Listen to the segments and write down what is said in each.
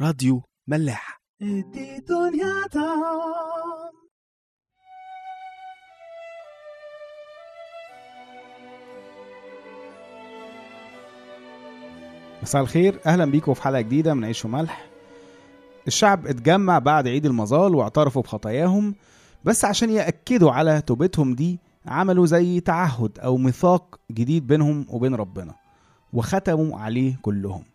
راديو ملاح. مساء الخير أهلا بيكم في حلقة جديدة من عيش وملح الشعب اتجمع بعد عيد المظال واعترفوا بخطاياهم بس عشان يأكدوا على توبتهم دي عملوا زي تعهد أو ميثاق جديد بينهم وبين ربنا وختموا عليه كلهم.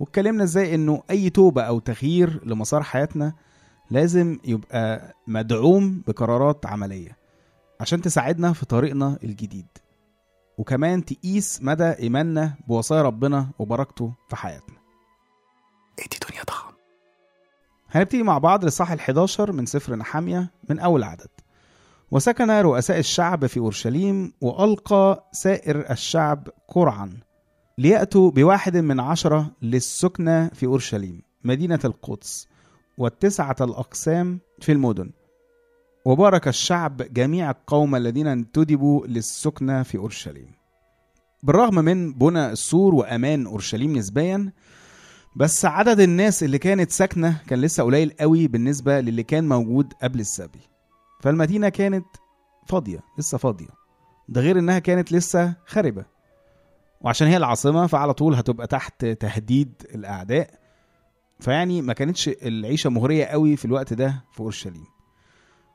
واتكلمنا إزاي انه اي توبة أو تغيير لمسار حياتنا لازم يبقى مدعوم بقرارات عملية عشان تساعدنا في طريقنا الجديد. وكمان تقيس مدى إيماننا بوصايا ربنا وبركته في حياتنا. دي دنيا ضخم. هنبتدي مع بعض لصح ال11 من سفر نحامية من أول عدد. وسكن رؤساء الشعب في أورشليم وألقى سائر الشعب قرعا. ليأتوا بواحد من عشرة للسكنة في أورشليم مدينة القدس والتسعة الأقسام في المدن. وبارك الشعب جميع القوم الذين انتدبوا للسكنة في أورشليم. بالرغم من بنى السور وأمان أورشليم نسبيا بس عدد الناس اللي كانت ساكنة كان لسه قليل قوي بالنسبة للي كان موجود قبل السبي فالمدينة كانت فاضية لسه فاضية. ده غير إنها كانت لسه خاربة. وعشان هي العاصمة فعلى طول هتبقى تحت تهديد الأعداء. فيعني ما كانتش العيشة مغرية قوي في الوقت ده في أورشليم.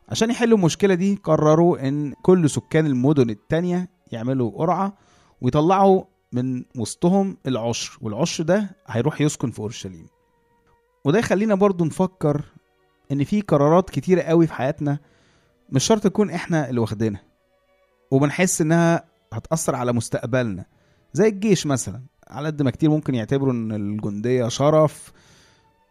عشان يحلوا المشكلة دي قرروا إن كل سكان المدن التانية يعملوا قرعة ويطلعوا من وسطهم العشر والعشر ده هيروح يسكن في أورشليم. وده يخلينا برضو نفكر إن في قرارات كتيرة قوي في حياتنا مش شرط تكون إحنا اللي واخدينها وبنحس إنها هتأثر على مستقبلنا. زي الجيش مثلا على قد ما كتير ممكن يعتبروا إن الجندية شرف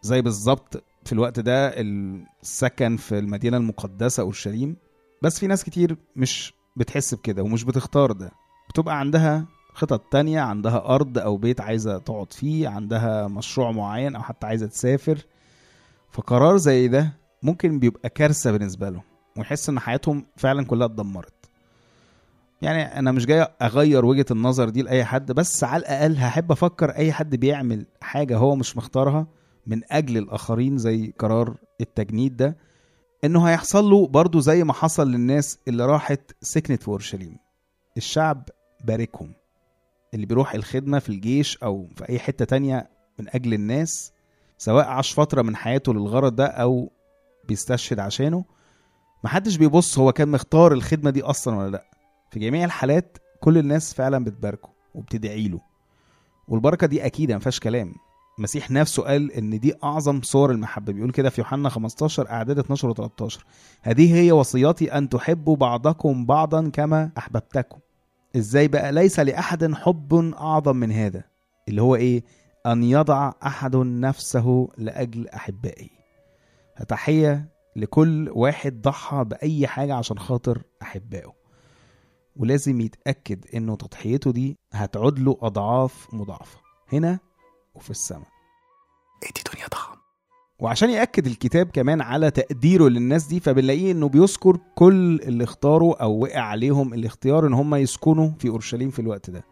زي بالظبط في الوقت ده السكن في المدينة المقدسة أورشليم. بس في ناس كتير مش بتحس بكده ومش بتختار ده. بتبقى عندها خطط تانية عندها أرض أو بيت عايزة تقعد فيه عندها مشروع معين أو حتى عايزة تسافر. فقرار زي ده ممكن بيبقى كارثة بالنسبة لهم ويحس إن حياتهم فعلا كلها اتدمرت. يعني أنا مش جاي أغير وجهة النظر دي لأي حد بس على الأقل هحب أفكر أي حد بيعمل حاجة هو مش مختارها من أجل الآخرين زي قرار التجنيد ده إنه هيحصل له برضه زي ما حصل للناس اللي راحت سكنت في أورشليم. الشعب باركهم. اللي بيروح الخدمة في الجيش أو في أي حتة تانية من أجل الناس سواء عاش فترة من حياته للغرض ده أو بيستشهد عشانه محدش بيبص هو كان مختار الخدمة دي أصلا ولا لأ. في جميع الحالات كل الناس فعلا بتباركه وبتدعي له. والبركة دي أكيد مفيهاش كلام. المسيح نفسه قال إن دي أعظم صور المحبة. بيقول كده في يوحنا 15 أعداد 12 و 13 هذه هي وصيتي أن تحبوا بعضكم بعضا كما أحببتكم. إزاي بقى؟ ليس لأحد حب أعظم من هذا اللي هو إيه؟ أن يضع أحد نفسه لأجل أحبائه. تحيه لكل واحد ضحى بأي حاجة عشان خاطر أحبائه. ولازم يتأكد إنه تضحيته دي هتعود له أضعاف مضاعفة. هنا وفي السماء. دي دنيا ضخم. وعشان يأكد الكتاب كمان على تقديره للناس دي فبنلاقيه إنه بيذكر كل اللي اختاروا أو وقع عليهم الاختيار إن هم يسكنوا في أورشليم في الوقت ده.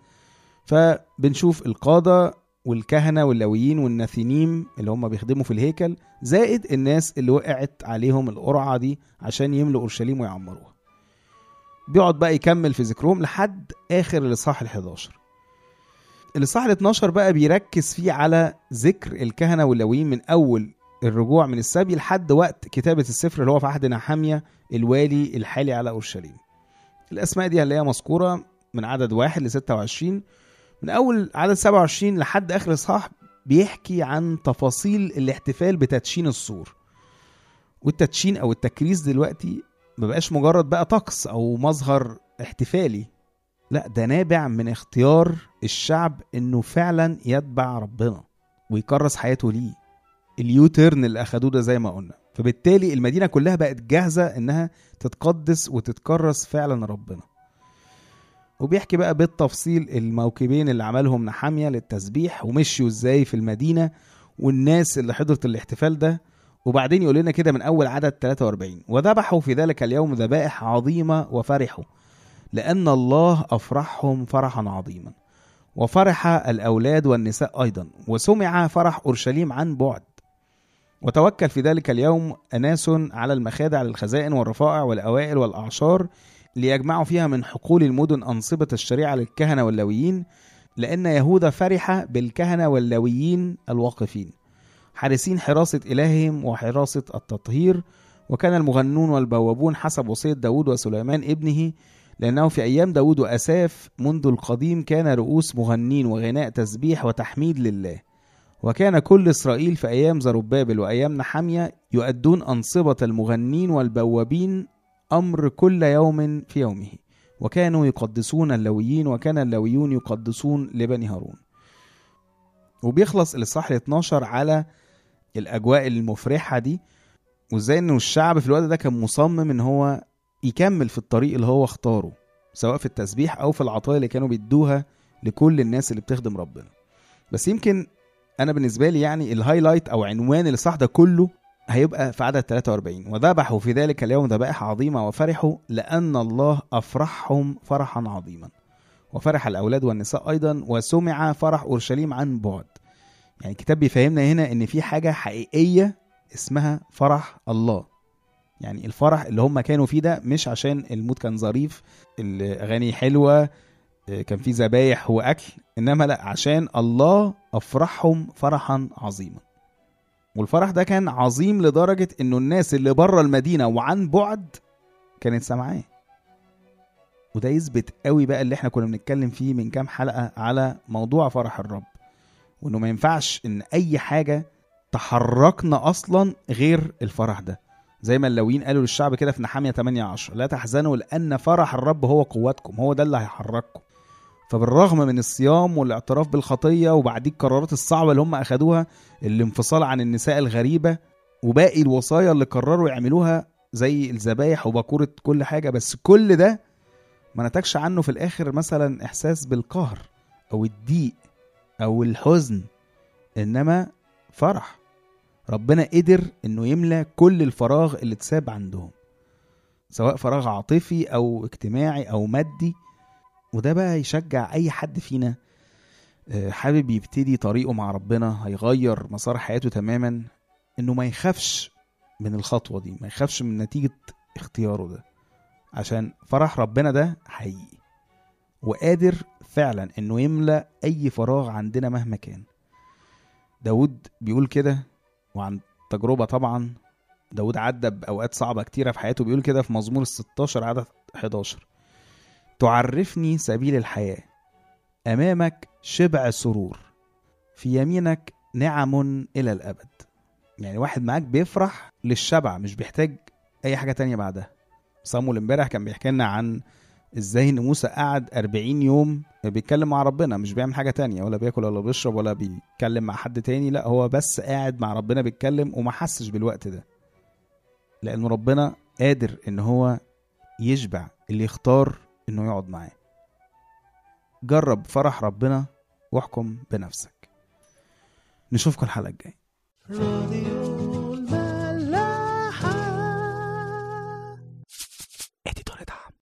فبنشوف القادة والكهنة واللاويين والناثينيم اللي هم بيخدموا في الهيكل زائد الناس اللي وقعت عليهم القرعة دي عشان يملوا أورشليم ويعمروها. بيقعد بقى يكمل في ذكرهم لحد آخر الإصحاح ال11 الإصحاح ال 12 بقى بيركز فيه على ذكر الكهنة واللاويين من أول الرجوع من السبي لحد وقت كتابة السفر اللي هو في عهد نحامية الوالي الحالي على أورشليم. الأسماء دي هي مذكورة من عدد واحد ل 26 من أول عدد 27 لحد آخر الإصحاح بيحكي عن تفاصيل الاحتفال بتدشين السور. والتدشين أو التكريس دلوقتي مبقاش مجرد بقى طقس أو مظهر احتفالي. لا ده نابع من اختيار الشعب إنه فعلا يتبع ربنا ويكرس حياته ليه. ال U-turn اللي أخدوه ده زي ما قلنا. فبالتالي المدينة كلها بقت جاهزة إنها تتقدس وتتكرس فعلا ربنا. وبيحكي بقى بالتفصيل الموكبين اللي عملهم نحامية للتسبيح ومشيوا إزاي في المدينة والناس اللي حضرت الاحتفال ده وبعدين يقول لنا كده من أول عدد 43 وذبحوا في ذلك اليوم ذبائح عظيمة وفرحوا لأن الله أفرحهم فرحا عظيما. وفرح الأولاد والنساء أيضا. وسمع فرح أورشليم عن بعد. وتوكل في ذلك اليوم أناس على المخادع للخزائن والرفائع والأوائل والأعشار ليجمعوا فيها من حقول المدن أنصبة الشريعة للكهنة واللويين لأن يهوذا فرح بالكهنة واللويين الواقفين. حارسين حراسة إلههم وحراسة التطهير وكان المغنون والبوابون حسب وصية داود وسليمان ابنه لأنه في أيام داود وأساف منذ القديم كان رؤوس مغنين وغناء تسبيح وتحميد لله. وكان كل إسرائيل في أيام زربابل وأيام نحمية يؤدون أنصبة المغنين والبوابين أمر كل يوم في يومه. وكانوا يقدسون اللويين وكان اللويون يقدسون لبني هارون. وبيخلص الإصحاح ال 12 على الأجواء المفرحة دي وإزاي إنه الشعب في الوقت ده كان مصمم إن هو يكمل في الطريق اللي هو اختاره سواء في التسبيح أو في العطايا اللي كانوا بيدوها لكل الناس اللي بتخدم ربنا. بس يمكن أنا بالنسبة لي يعني ال highlight أو عنوان الإصحاح ده كله هيبقى في عدد 43 وذبحوا في ذلك اليوم ذبائح عظيمة وفرحوا لأن الله أفرحهم فرحا عظيما. وفرح الأولاد والنساء أيضا وسمع فرح أورشليم عن بعد. يعني الكتاب بيفهمنا هنا إن في حاجة حقيقية اسمها فرح الله. يعني الفرح اللي هم كانوا فيه ده مش عشان ال mood كان ظريف الأغاني حلوة كان في ذبايح وأكل إنما لأ عشان الله أفرحهم فرحا عظيما. والفرح ده كان عظيم لدرجة إنه الناس اللي بره المدينة وعن بعد كانت سامعاه. وده يثبت قوي بقى اللي إحنا كنا بنتكلم فيه من كام حلقة على موضوع فرح الرب. وإنه ما ينفعش إن أي حاجة تحركنا أصلا غير الفرح ده. زي ما اللويين قالوا للشعب كده في نحامية 8 10 لا تحزنوا لأن فرح الرب هو قوتكم هو ده اللي هيحرككم. فبالرغم من الصيام والاعتراف بالخطية وبعدين القرارات الصعبة اللي هم أخدوها الانفصال عن النساء الغريبة وباقي الوصايا اللي قرروا يعملوها زي الذبايح وباكورة كل حاجة بس كل ده ما نتجش عنه في الآخر مثلا إحساس بالقهر أو الضيق. أو الحزن إنما فرح. ربنا قدر إنه يملى كل الفراغ اللي اتساب عندهم سواء فراغ عاطفي أو اجتماعي أو مادي. وده بقى يشجع أي حد فينا حابب يبتدي طريقه مع ربنا هيغير مسار حياته تماما إنه ما يخافش من الخطوة دي ما يخافش من نتيجة اختياره ده. عشان فرح ربنا ده حقيقي. وقادر فعلا إنه يملى أي فراغ عندنا مهما كان. داود بيقول كده وعن تجربة طبعا داود عدى بأوقات صعبة كتيرة في حياته بيقول كده في مزمور 16 عدد 11 تعرفني سبيل الحياة. أمامك شبع سرور. في يمينك نعم إلى الأبد. يعني واحد معاك بيفرح للشبع مش بيحتاج أي حاجة تانية بعدها. صامول امبارح كان بيحكي لنا عن إزاي إن موسى قعد 40 يوم بيتكلم مع ربنا مش بيعمل حاجة تانية ولا بياكل ولا بيشرب ولا بيتكلم مع حد تاني لا هو بس قاعد مع ربنا بيتكلم وما حسش بالوقت ده. لأن ربنا قادر إن هو يشبع اللي يختار إنه يقعد معاه. جرب فرح ربنا واحكم بنفسك. نشوفكم الحلقة الجاية.